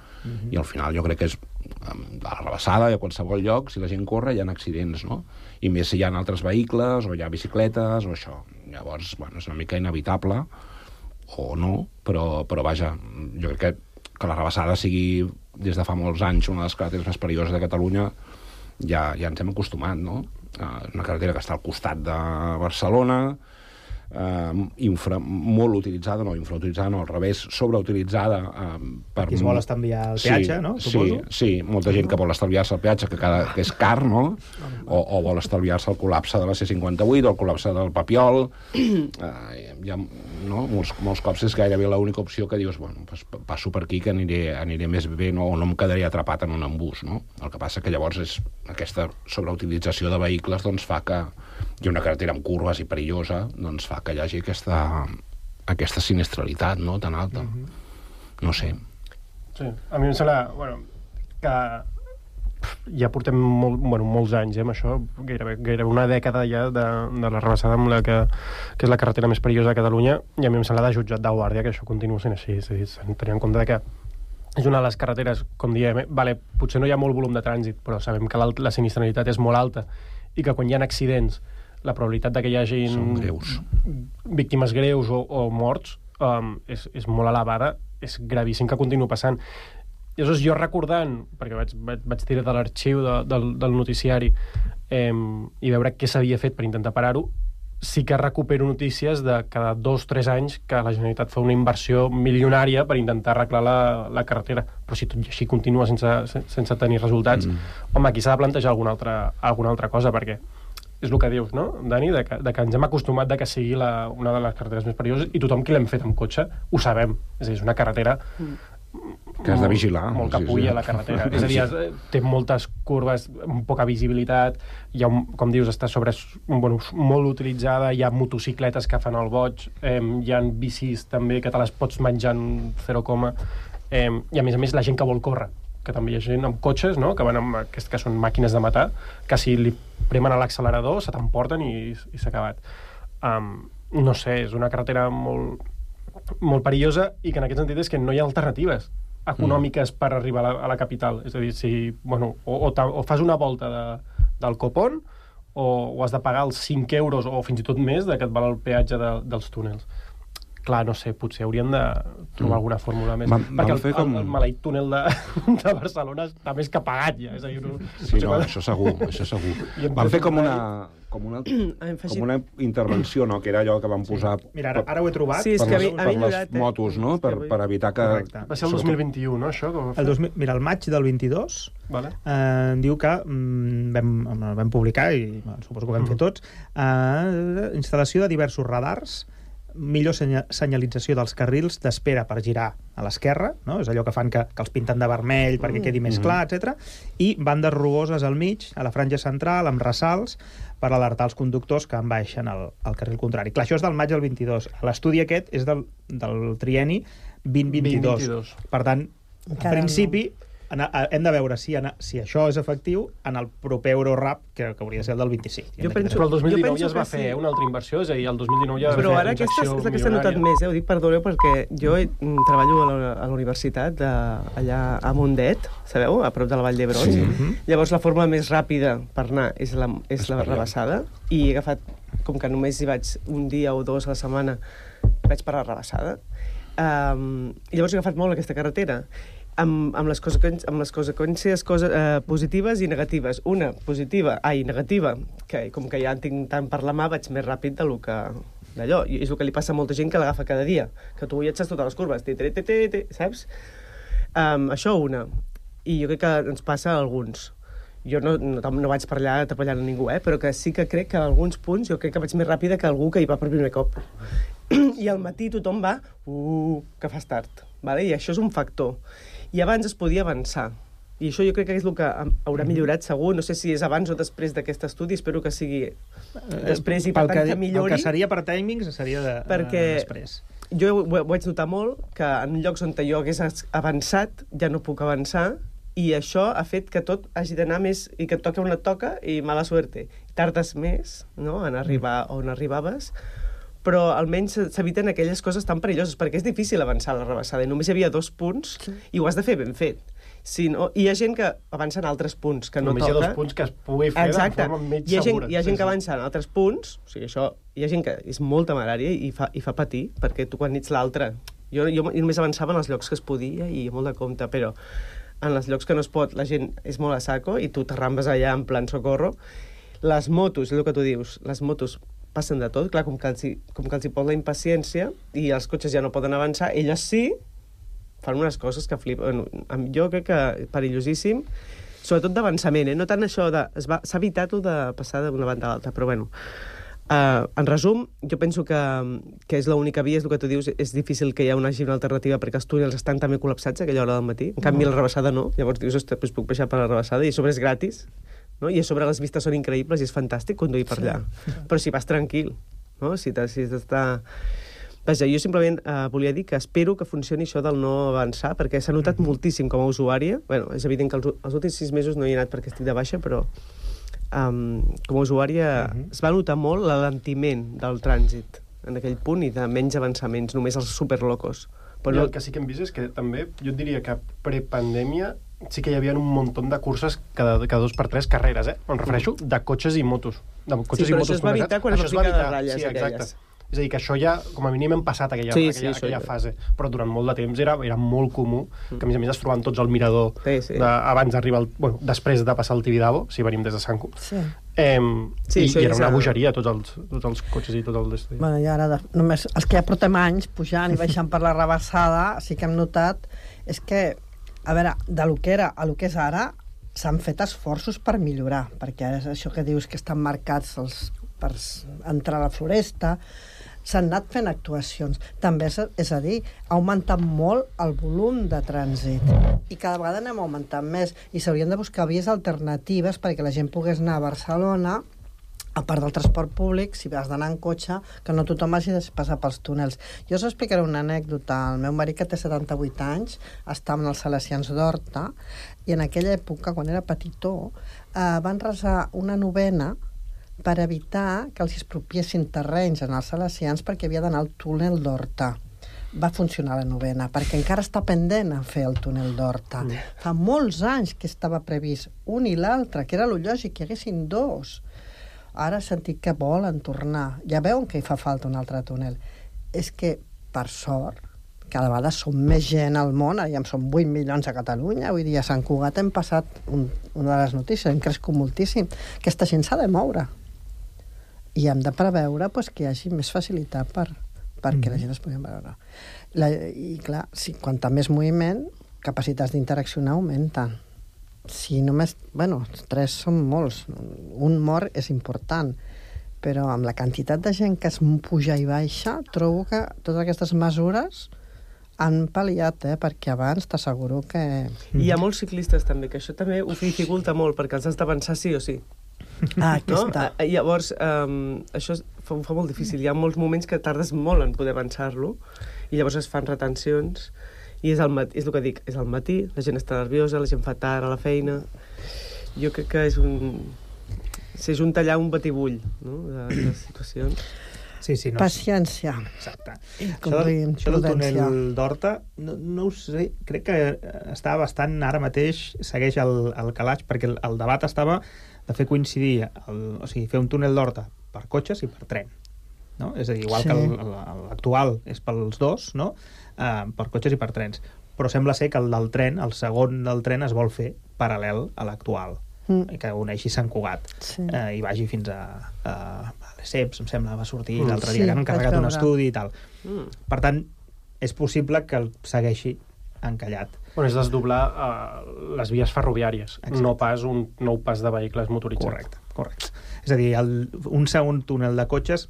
I al final jo crec que és a la rebassada i a qualsevol lloc, si la gent corre hi ha accidents, no? I més si hi ha altres vehicles, o hi ha bicicletes, o això. Llavors, bueno, és una mica inevitable, o no, però, però vaja, jo crec que, que la rebassada sigui des de fa molts anys una de les carreteres més perilloses de Catalunya, ja, ja ens hem acostumat, no? Eh, una carretera que està al costat de Barcelona, eh, infra, molt utilitzada, no, infrautilitzada, no, al revés, sobreutilitzada eh, per... Qui es vol estalviar el peatge, no? Sí, Suposo. sí, molta gent que vol estalviar-se el peatge, que, cada, que és car, no? O, o vol estalviar-se el col·lapse de la C58 o el col·lapse del Papiol. Eh, ha, no? molts, molts cops és gairebé l'única opció que dius, bueno, pues, passo per aquí que aniré, aniré més bé no? o no em quedaré atrapat en un embús, no? El que passa que llavors és aquesta sobreutilització de vehicles doncs fa que i una carretera amb curves i perillosa doncs fa que hi hagi aquesta, aquesta sinistralitat no? tan alta. No sé. Sí, a mi em sembla, bueno, que ja portem molt, bueno, molts anys eh, amb això, gairebé, gairebé una dècada ja de, de la rebassada amb la que, que és la carretera més perillosa de Catalunya i a mi em sembla de jutjat de guàrdia que això continua sent així, és a dir, tenir en compte que és una de les carreteres, com diem, eh, vale, potser no hi ha molt volum de trànsit, però sabem que la sinistralitat és molt alta i que quan hi ha accidents la probabilitat de que hi hagin greus. víctimes greus o, o morts um, és, és molt elevada, és gravíssim que continuï passant. I aleshores jo recordant, perquè vaig, vaig, vaig tirar de l'arxiu de, del, del noticiari eh, i veure què s'havia fet per intentar parar-ho, sí que recupero notícies de cada dos o tres anys que la Generalitat fa una inversió milionària per intentar arreglar la, la carretera. Però si tot i així continua sense, sen- sense tenir resultats, mm. home, aquí s'ha de plantejar alguna altra, alguna altra cosa, perquè és el que dius, no, Dani? De que, de que ens hem acostumat de que sigui la, una de les carreteres més perilloses i tothom qui l'hem fet amb cotxe ho sabem. És a dir, és una carretera Que has de vigilar. molt Sí, sí. capulla la carretera. És a dir, té moltes curves, poca visibilitat, hi ha, un, com dius, està sobre, bueno, molt utilitzada, hi ha motocicletes que fan el boig, eh, hi ha bicis també que te les pots menjar en 0, eh, i a més a més la gent que vol córrer que també hi ha gent amb cotxes, no?, que van amb aquest, que són màquines de matar, que si li premen a l'accelerador se t'emporten i, i s'ha acabat. Um, no sé, és una carretera molt, molt perillosa i que en aquest sentit és que no hi ha alternatives econòmiques mm. per arribar a la, a la capital. És a dir, si, bueno, o, o, o fas una volta de, del Copón o, o has de pagar els 5 euros o fins i tot més de que et val el peatge de, dels túnels. Clar, no sé, potser haurien de trobar Mm. alguna fórmula més. Van- perquè van el, com- el, el maleït túnel de, de Barcelona està més que pagat ja. És a dir, no, Sí, no, això segur, això segur. Van fer com una, com una, com una intervenció, no?, que era allò que van posar Mira, ara, ara ho he trobat. Sí, és per que les, havia- per havia les eh? motos, no?, per, per evitar que... Correcte. Va ser el 2021, no, això? Que ho va fer? El 2000, mira, el maig del 22 Vale. eh, diu que mm, vam, vam publicar, i bueno, suposo que ho vam fer tots, eh, instal·lació de diversos radars, millor senya senyalització dels carrils d'espera per girar a l'esquerra, no? és allò que fan que, que els pinten de vermell perquè quedi més clar, etc. I bandes rugoses al mig, a la franja central, amb ressalts, per alertar els conductors que enbaixen al, al carril contrari. Clar, això és del maig del 22. L'estudi aquest és del, del trieni 2022. 2022. Per tant, en principi, en, a, hem de veure si, en, si això és efectiu en el proper Eurorap, que, que hauria de ser el del 25. Jo penso- Però el 2019 Jo penso ja es va fer sí. una altra inversió, és a dir, el 2019 ja va Però fer ara aquesta és, la que s'ha notat més, eh? ho dic, perdoneu, perquè jo mm, treballo a la, a la universitat, de, allà a Mundet, sabeu, a prop de la Vall d'Hebron. Sí. Llavors la forma més ràpida per anar és la, és la rebassada, i he agafat, com que només hi vaig un dia o dos a la setmana, vaig per la rebassada. Um, i llavors he agafat molt aquesta carretera amb, amb, les conseqüències, amb les conseqüències cosa, eh, positives i negatives. Una positiva, ai, negativa, que com que ja en tinc tant per la mà, vaig més ràpid de lo que d'allò. I és el que li passa a molta gent que l'agafa cada dia, que tu saps totes les curves, te, te, te, te, saps? Um, això una. I jo crec que ens passa a alguns. Jo no, no, no vaig per allà atrapallant a ningú, eh? però que sí que crec que a alguns punts jo crec que vaig més ràpida que algú que hi va per primer cop. I al matí tothom va, uh, que fas tard. Vale? I això és un factor. I abans es podia avançar. I això jo crec que és el que haurà millorat segur. No sé si és abans o després d'aquest estudi, espero que sigui després i per tant que, que millori. El que seria per timings seria de, Perquè- de després. Jo ho, ho vaig notar molt, que en llocs on jo hagués avançat, ja no puc avançar, i això ha fet que tot hagi d'anar més, i que et toca et toca, i mala suerte. Tardes més, no?, en arribar on arribaves, però almenys s'eviten aquelles coses tan perilloses, perquè és difícil avançar a la rebassada, i només hi havia dos punts, i ho has de fer ben fet. Si no, hi ha gent que avança en altres punts que no Només hi ha toca. dos punts que es pugui fer Exacte. de forma menys Hi ha gent, segura. hi ha gent Sí, que sí. avança en altres punts, o sigui, això, hi ha gent que és molt temerària i fa, i fa patir, perquè tu quan ets l'altre... Jo, jo només avançava en els llocs que es podia i molt de compte, però en els llocs que no es pot la gent és molt a saco i tu t'arrambes allà en plan socorro. Les motos, és el que tu dius, les motos passen de tot, clar, com que els hi, com que els hi pot la impaciència i els cotxes ja no poden avançar, elles sí, fan unes coses que flipen. Em- Jo crec que perillosíssim, sobretot d'avançament, eh? no tant això de... S'ha evitat de passar d'una banda a l'altra, però bueno. Uh, en resum, jo penso que, que és l'única via, és el que tu dius, és difícil que hi hagi una alternativa perquè els túnels estan també col·lapsats a aquella hora del matí. En canvi, la rebassada no. Llavors dius, ostres, doncs puc baixar per la rebassada i sobre és gratis. No? I a sobre les vistes són increïbles i és fantàstic conduir per allà. Però si vas tranquil, no? si t'has si d'estar... Vaja, jo simplement eh, volia dir que espero que funcioni això del no avançar, perquè s'ha notat moltíssim com a usuària. bueno, és evident que els, els últims sis mesos no hi he anat perquè estic de baixa, però um, com a usuària es va notar molt l'alentiment del trànsit en aquell punt i de menys avançaments, només els superlocos. Però Però el que sí que hem vist és que també, jo diria que prepandèmia sí que hi havia un munt de curses cada, cada dos per tres carreres, eh? Em refereixo de cotxes i motos. De cotxes Sí, però i motos això es va evitar quan es Això va va les evitar, ratlles sí, exacte. aquelles. És a dir, que això ja, com a mínim, hem passat aquella, Sí, sí, aquella, això aquella fase. Però durant molt de temps era, era molt comú que, a més a més, es trobaven tots al mirador Sí, sí. De, abans d'arribar, bueno, després de passar el Tibidabo, si venim des de Sant Cu. Sí. Eh, Sí, i, i era una bogeria, tots els, tots els cotxes i tot el destí. Bueno, i ara, de, només els que ja portem anys pujant i baixant per la rebassada, sí que hem notat és que, a veure, de lo que era a lo que és ara, s'han fet esforços per millorar, perquè ara és això que dius que estan marcats els, per entrar a la floresta, s'han anat fent actuacions. També, és, és a dir, ha augmentat molt el volum de trànsit i cada vegada anem augmentant més i s'haurien de buscar vies alternatives perquè la gent pogués anar a Barcelona a part del transport públic, si has d'anar en cotxe, que no tothom hagi de passar pels túnels. Jo us explicaré una anècdota. El meu marit, que té 78 anys, estava en els Salesians d'Horta, i en aquella època, quan era petitó, eh, van resar una novena per evitar que els expropiessin terrenys en els Salesians perquè havia d'anar al túnel d'Horta va funcionar la novena, perquè encara està pendent a fer el túnel d'Horta. Fa molts anys que estava previst un i l'altre, que era lo lògic que hi haguessin dos. Ara he sentit que volen tornar. Ja veuen que hi fa falta un altre túnel. És que, per sort, cada vegada som més gent al món, ja en som 8 milions a Catalunya, vull dir, a Sant Cugat hem passat un, una de les notícies, hem crescut moltíssim. Aquesta gent s'ha de moure. I hem de preveure pues, que hi hagi més facilitat per, perquè la gent es pugui veure. La, I clar, si quanta més moviment, capacitats d'interaccionar augmenten. Si només... Bueno, tres són molts. Un mort és important, però amb la quantitat de gent que es puja i baixa, trobo que totes aquestes mesures han pal·liat, eh? perquè abans t'asseguro que... I hi ha molts ciclistes també, que això també ho dificulta molt, perquè els has d'avançar sí o sí. Ah, aquí No? està. Eh, Llavors, um, això fa, ho fa molt difícil. Hi ha molts moments que tardes molt en poder avançar-lo, i llavors es fan retencions, I és, el matí, és el que dic, és el matí, la gent està nerviosa, la gent fa tard a la feina... Jo crec que és un... S'ajunta allà un batibull, no?, de, de situacions. Sí, sí, no, Paciència. Exacte. I Això, això del túnel d'Horta, no, no ho sé, crec que està bastant, ara mateix, segueix el, el calaix, perquè el, el debat estava de fer coincidir, el, o sigui, fer un túnel d'Horta per cotxes i per tren. No? És a dir, igual Sí. que l'actual és pels dos, no? Uh, per cotxes i per trens. Però sembla ser que el del tren, el segon del tren, es vol fer paral·lel a l'actual Mm. que uneixi Sant Cugat Sí. eh, i vagi fins a, a, a l'ESEPS, em sembla, va sortir Mm. l'altre Sí, dia, que han encarregat un estudi i tal. Mm. Per tant, és possible que el segueixi encallat. On és desdoblar uh, les vies ferroviàries, Exacte. no pas un nou pas de vehicles motoritzats. Correcte, correcte. És a dir, el, un segon túnel de cotxes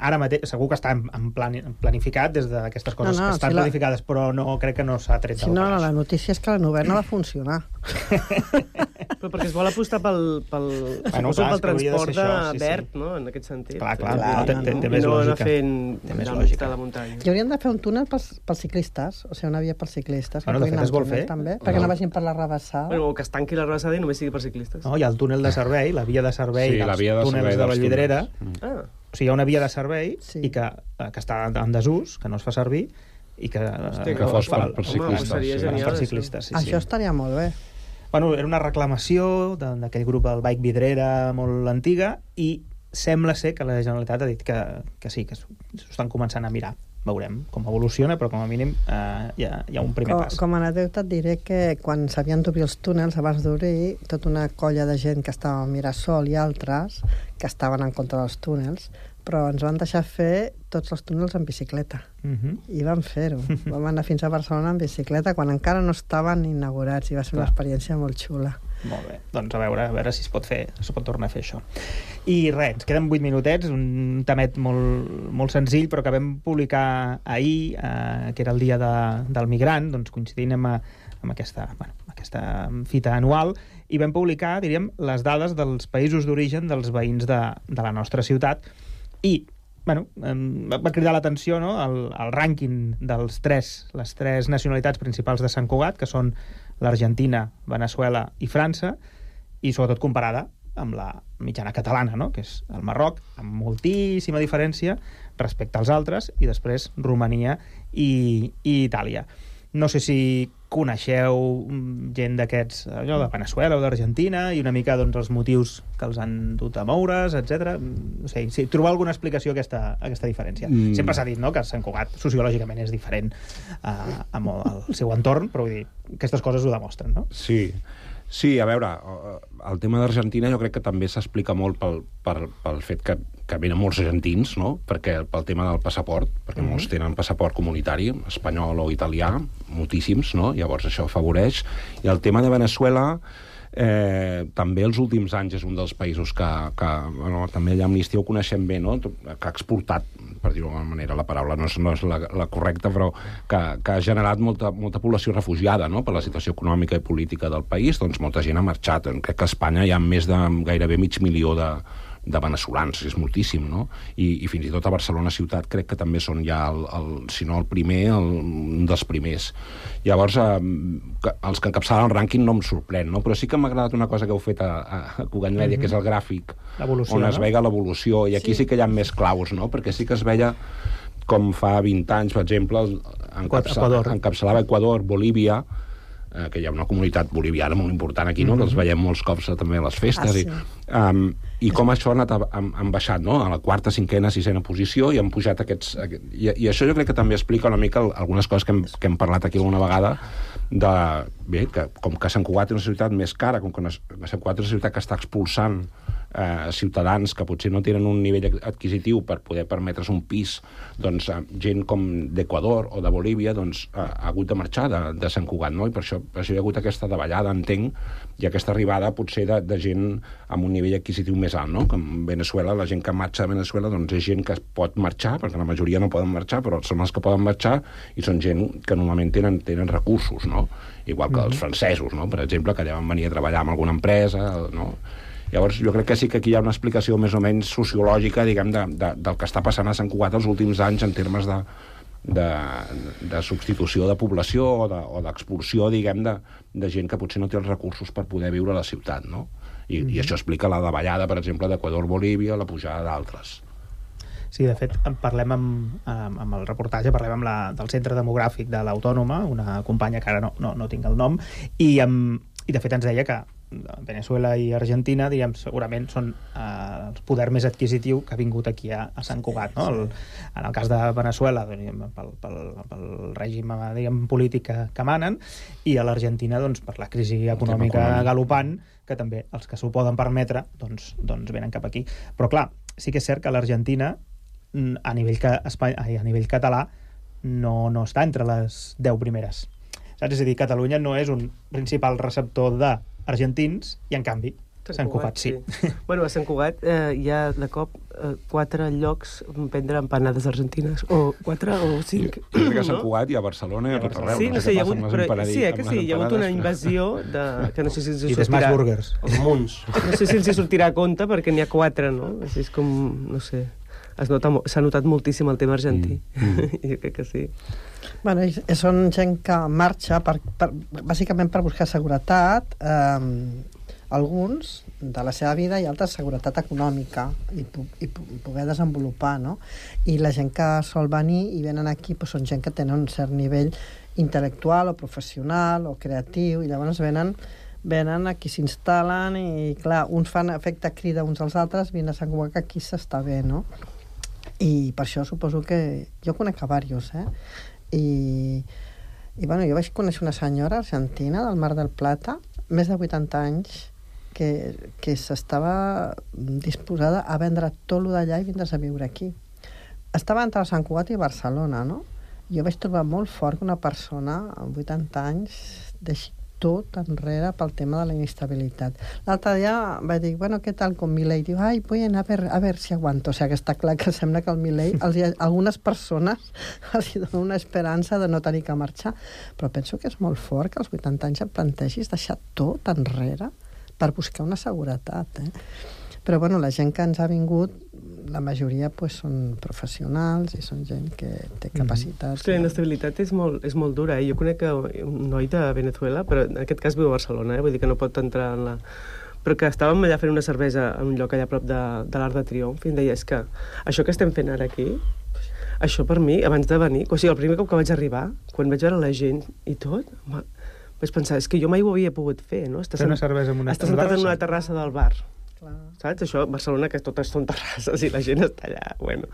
ara mateix, segur que està en, en plan, planificat des d'aquestes coses No, no, que estan si la- planificades, però no crec que no s'ha tret Si no, calaix. la notícia és que la novel·la va funcionar. Però perquè es vol apostar pel, pel, Bueno, clar, pel transport de això, sí, sí. verd, no?, en aquest sentit. Clar, clar, Clar, no, té, té, té I més no anar lògica. fent Té més del mig lògica. de la muntanya. I haurien de fer un túnel pels, pels ciclistes, o sigui, una via pels ciclistes. Bueno, de puguin fet, anar es vol fer. També, No. perquè no vagin per la rebassada. Bueno, o que es tanqui la rebassada i només sigui per ciclistes. No, hi ha el túnel de servei, la via de servei Sí, la via de servei de dels Vallvidrera. Ah, O sigui, hi ha una via de servei Sí. i que, eh, que està en desús, que no es fa servir, i que... Hòstia, que fos per- per Home, ciclistes, seria sí. genial, per ciclistes, sí, Això sí. estaria molt bé. Bueno, era una reclamació de- d'aquell grup del Bike Vidrera molt antiga i sembla ser que la Generalitat ha dit que, que sí, que s'ho estan començant a mirar. Veurem com evoluciona, però com a mínim eh, hi, ha, hi ha un primer Com, pas. com a anècdota et diré que quan s'havien d'obrir els túnels abans d'obrir, tota una colla de gent que estava a Mirasol i altres que estaven en contra dels túnels, però ens van deixar fer tots els túnels en bicicleta. Uh -huh. I vam fer-ho. Vam anar fins a Barcelona en bicicleta quan encara no estaven inaugurats i va ser una Clar. experiència molt xula. Molt bé, doncs a veure, a veure si es pot fer, es pot tornar a fer això. I res, ens queden 8 minutets, un tamet molt, molt senzill, però que vam publicar ahir, eh, que era el dia de, del migrant, doncs coincidint amb, eh, amb aquesta, bueno, aquesta fita anual, i vam publicar, diríem, les dades dels països d'origen dels veïns de, de la nostra ciutat, i bueno, va cridar l'atenció no? el, el rànquing dels tres, les tres nacionalitats principals de Sant Cugat, que són l'Argentina, Venezuela i França, i sobretot comparada amb la mitjana catalana, no? que és el Marroc, amb moltíssima diferència respecte als altres, i després Romania i, i Itàlia. No sé si coneixeu mm, gent d'aquests, allò de Venezuela o d'Argentina, i una mica doncs, els motius que els han dut a moure's, etc. No sé, si trobar alguna explicació a aquesta, a aquesta diferència. Mm. Mm. Sempre s'ha dit no, que Sant Cugat sociològicament és diferent uh, amb el, el seu entorn, però vull dir, aquestes coses ho demostren, no? Sí, sí, a veure, el tema d'Argentina jo crec que també s'explica molt pel, per, pel fet que, que venen molts argentins, no? perquè pel tema del passaport, perquè mm -hmm. molts tenen passaport comunitari, espanyol o italià, moltíssims, no? llavors això afavoreix. I el tema de Venezuela, eh, també els últims anys és un dels països que, que bueno, també allà Amnistia ho coneixem bé, no? que ha exportat, per dir-ho d'alguna manera, la paraula no és, no és la, la correcta, però que, que ha generat molta, molta població refugiada no? per la situació econòmica i política del país, doncs molta gent ha marxat. Crec que a Espanya hi ha més de gairebé mig milió de, de veneçolans, és moltíssim, no? I, I fins i tot a Barcelona ciutat crec que també són ja, el, el, si no el primer, el, un dels primers. Llavors, eh, que, els que encapçalen el rànquing no em sorprèn, no? Però sí que m'ha agradat una cosa que heu fet a, a, a Cugat Mèdia, mm -hmm. que és el gràfic, L'evolució, on es no? veia l'evolució, i aquí sí. sí que hi ha més claus, no? Perquè sí que es veia com fa 20 anys, per exemple, el- encapçal, Equador. encapçalava Equador, Bolívia, eh, que hi ha una comunitat boliviana molt important aquí, no? Mm -hmm. que els veiem molts cops també a les festes. Ah, sí. i, um, I com això ha anat, han, han baixat, no?, a la quarta, cinquena, sisena posició i han pujat aquests... Aquest, i, I això jo crec que també explica una mica algunes coses que hem, que hem parlat aquí alguna vegada, de, bé, que com que Sant Cugat és una ciutat més cara, com que Sant Cugat és una ciutat que està expulsant eh, ciutadans que potser no tenen un nivell adquisitiu per poder permetre's un pis, doncs eh, gent com d'Equador o de Bolívia doncs, ha, ha hagut de marxar de, de Sant Cugat, no? I per això, per això hi ha hagut aquesta davallada, entenc, i aquesta arribada potser de, de gent amb un nivell adquisitiu més alt, no? Com Venezuela, la gent que marxa de Venezuela doncs és gent que pot marxar, perquè la majoria no poden marxar, però són els que poden marxar i són gent que normalment tenen, tenen recursos, no? Igual que els francesos, no? Per exemple, que allà van venir a treballar en alguna empresa, no? Llavors, jo crec que sí que aquí hi ha una explicació més o menys sociològica, diguem, de, de, del que està passant a Sant Cugat els últims anys en termes de, de, de substitució de població o de- o d'expulsió, diguem, de, de gent que potser no té els recursos per poder viure a la ciutat, no? I, I això explica la davallada, per exemple, d'Equador-Bolívia, la pujada d'altres. Sí, de fet, en parlem amb, amb, amb el reportatge, parlem amb la, del Centre Demogràfic de l'Autònoma, una companya que ara no, no, no tinc el nom, i, amb, i de fet ens deia que Venezuela i Argentina, diguem, segurament són eh, el poder més adquisitiu que ha vingut aquí a, a Sant Cugat. No? El, en el cas de Venezuela, diguem, pel, pel, pel règim eh, diguem, polític que, que manen, i a l'Argentina doncs, per la crisi econòmica econòmic. galopant, que també els que s'ho poden permetre doncs, doncs venen cap aquí. Però clar, sí que és cert que l'Argentina a nivell, que, a nivell català no, no està entre les 10 primeres. Saps? És a dir, Catalunya no és un principal receptor d'argentins i, en canvi, Sant Cugat sí. bueno, a Sant Cugat eh, hi ha de cop eh, quatre llocs on prendre empanades argentines. O quatre o cinc. jo crec que a Sant Cugat i a Barcelona i a tot arreu. Sí, no sé, hi ha hagut, però, sí, eh, que sí, hi ha hagut una invasió de, que no sé si ens I de Smash sortirà... Burgers. Els munts. No sé si els hi sortirà a compte perquè n'hi ha quatre, no? Així és com, no sé, es nota, s'ha notat moltíssim el tema argentí. Mm, jo crec que sí. Bueno, són gent que marxa per, per, bàsicament per buscar seguretat, eh, alguns de la seva vida i altres seguretat econòmica i, i poder desenvolupar, no? I la gent que sol venir i venen aquí doncs, són gent que tenen un cert nivell intel·lectual o professional o creatiu i llavors venen venen aquí s'instal·len i clar, uns fan efecte crida uns als altres, vine a Sant Cugat que aquí s'està bé, no? I per això suposo que... Jo conec a diversos, eh? I, i bueno, jo vaig conèixer una senyora argentina del Mar del Plata, més de 80 anys, que, que s'estava disposada a vendre tot lo d'allà i vindre's a viure aquí. Estava entre Sant Cugat i Barcelona, no? Jo vaig trobar molt fort que una persona amb 80 anys deixi tot enrere pel tema de la inestabilitat. L'altre dia vaig dir, bueno, què tal con Milei? Diu, ai, bueno, a ver, a ver si aguanto. O sigui, que està clar que sembla que el Milei, els, algunes persones els dona una esperança de no tenir que marxar. Però penso que és molt fort que als 80 anys et plantegis deixar tot enrere per buscar una seguretat, eh? Però, bueno, la gent que ens ha vingut, la majoria pues, són professionals i són gent que té capacitats. És que la inestabilitat és molt, és molt dura. Eh? Jo conec un noi de Venezuela, però en aquest cas viu a Barcelona, eh? vull dir que no pot entrar en la... Però que estàvem allà fent una cervesa en un lloc allà a prop de, de l'Arc de Triomf i em deia, és que això que estem fent ara aquí, això per mi, abans de venir, o sigui, el primer cop que vaig arribar, quan vaig veure la gent i tot, va- vaig pensar, és que jo mai ho havia pogut fer, no? Estàs Fer una cervesa en una Estàs sentat en una terrassa del bar, Clar. saps? Això, Barcelona, que totes són terrasses i la gent està allà, bueno.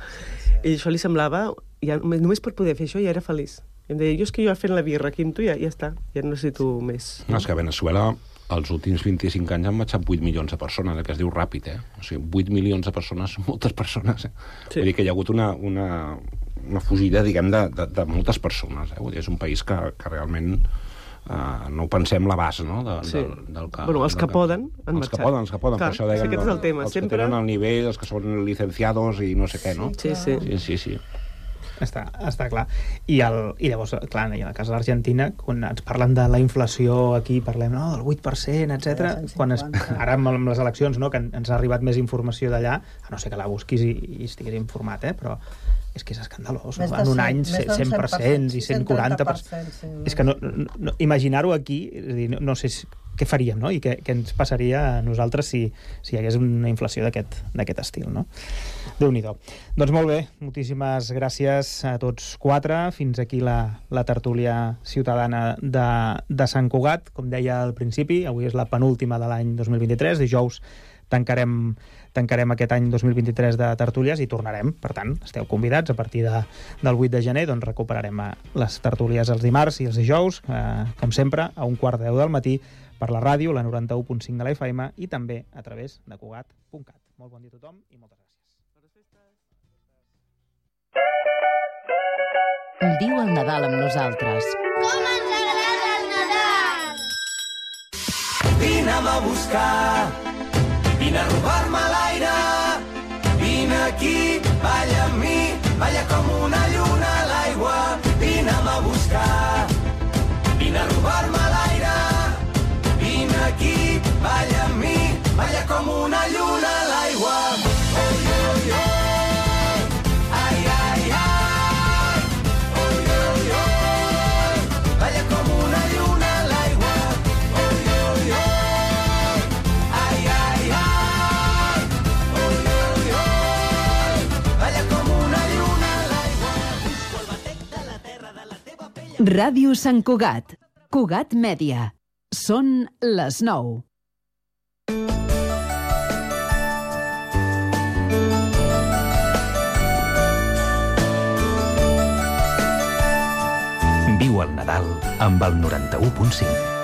I això li semblava, ja, només per poder fer això ja era feliç. I em deia, jo és que jo fent la birra aquí amb tu ja, ja està, ja no necessito més. No, és que a Venezuela els últims 25 anys han marxat 8 milions de persones, eh, que es diu ràpid, eh? O sigui, 8 milions de persones moltes persones, eh? Sí. Sí. Vull dir que hi ha hagut una, una, una fugida, diguem, de, de, de moltes persones, eh? Vull dir, és un país que, que realment eh, no ho pensem l'abast, no? De, Sí. del, del que, Bueno, els del que poden han els que poden, els que poden, Clar, per això dèiem, sí, aquest és el tema, els sempre- que tenen el nivell, els que són licenciados i no sé què, no? Sí, sí. Sí, sí, sí. Està, està clar. I, el, I llavors, clar, i en el cas de l'Argentina, quan ens parlen de la inflació aquí, parlem no, del 8%, etc. quan es, 150. ara amb, amb les eleccions, no, que en- ens ha arribat més informació d'allà, a no ser que la busquis i, i estiguis informat, eh, però és que és escandalós. Més En un 100, any, més d'un 100% i 140%. 130%, sí. És que no, no, imaginar-ho aquí, és dir, no, no sé si, què faríem, no? I què, què ens passaria a nosaltres si, si hi hagués una inflació d'aquest estil, no? déu nhi Doncs molt bé, moltíssimes gràcies a tots quatre. Fins aquí la, la tertúlia ciutadana de, de Sant Cugat. Com deia al principi, avui és la penúltima de l'any 2023. Dijous tancarem, tancarem aquest any 2023 de tertúlies i tornarem. Per tant, esteu convidats a partir de, del 8 de gener, doncs recuperarem eh, les tertúlies els dimarts i els dijous, eh, com sempre, a un quart de deu del matí per la ràdio, la 91.5 de la FM i també a través de Cugat.cat. Molt bon dia a tothom i moltes gràcies. Viu el Nadal amb nosaltres. Com ens agrada el Nadal! Vine'm a buscar, vine a robar-me l'aire, vine aquí, balla amb mi, balla com una lluna Ràdio Sant Cugat. Cugat Mèdia. Són les 9. Viu el Nadal amb el 91.5.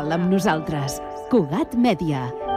Cultural amb nosaltres. Cugat Mèdia.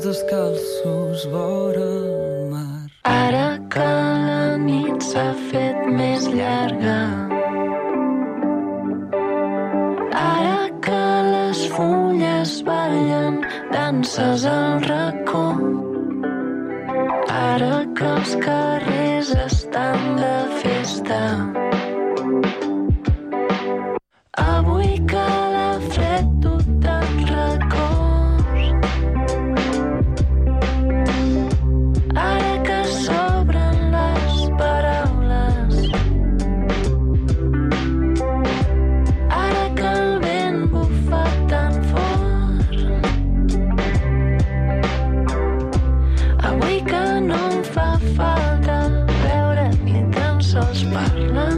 Descalços vora ni tan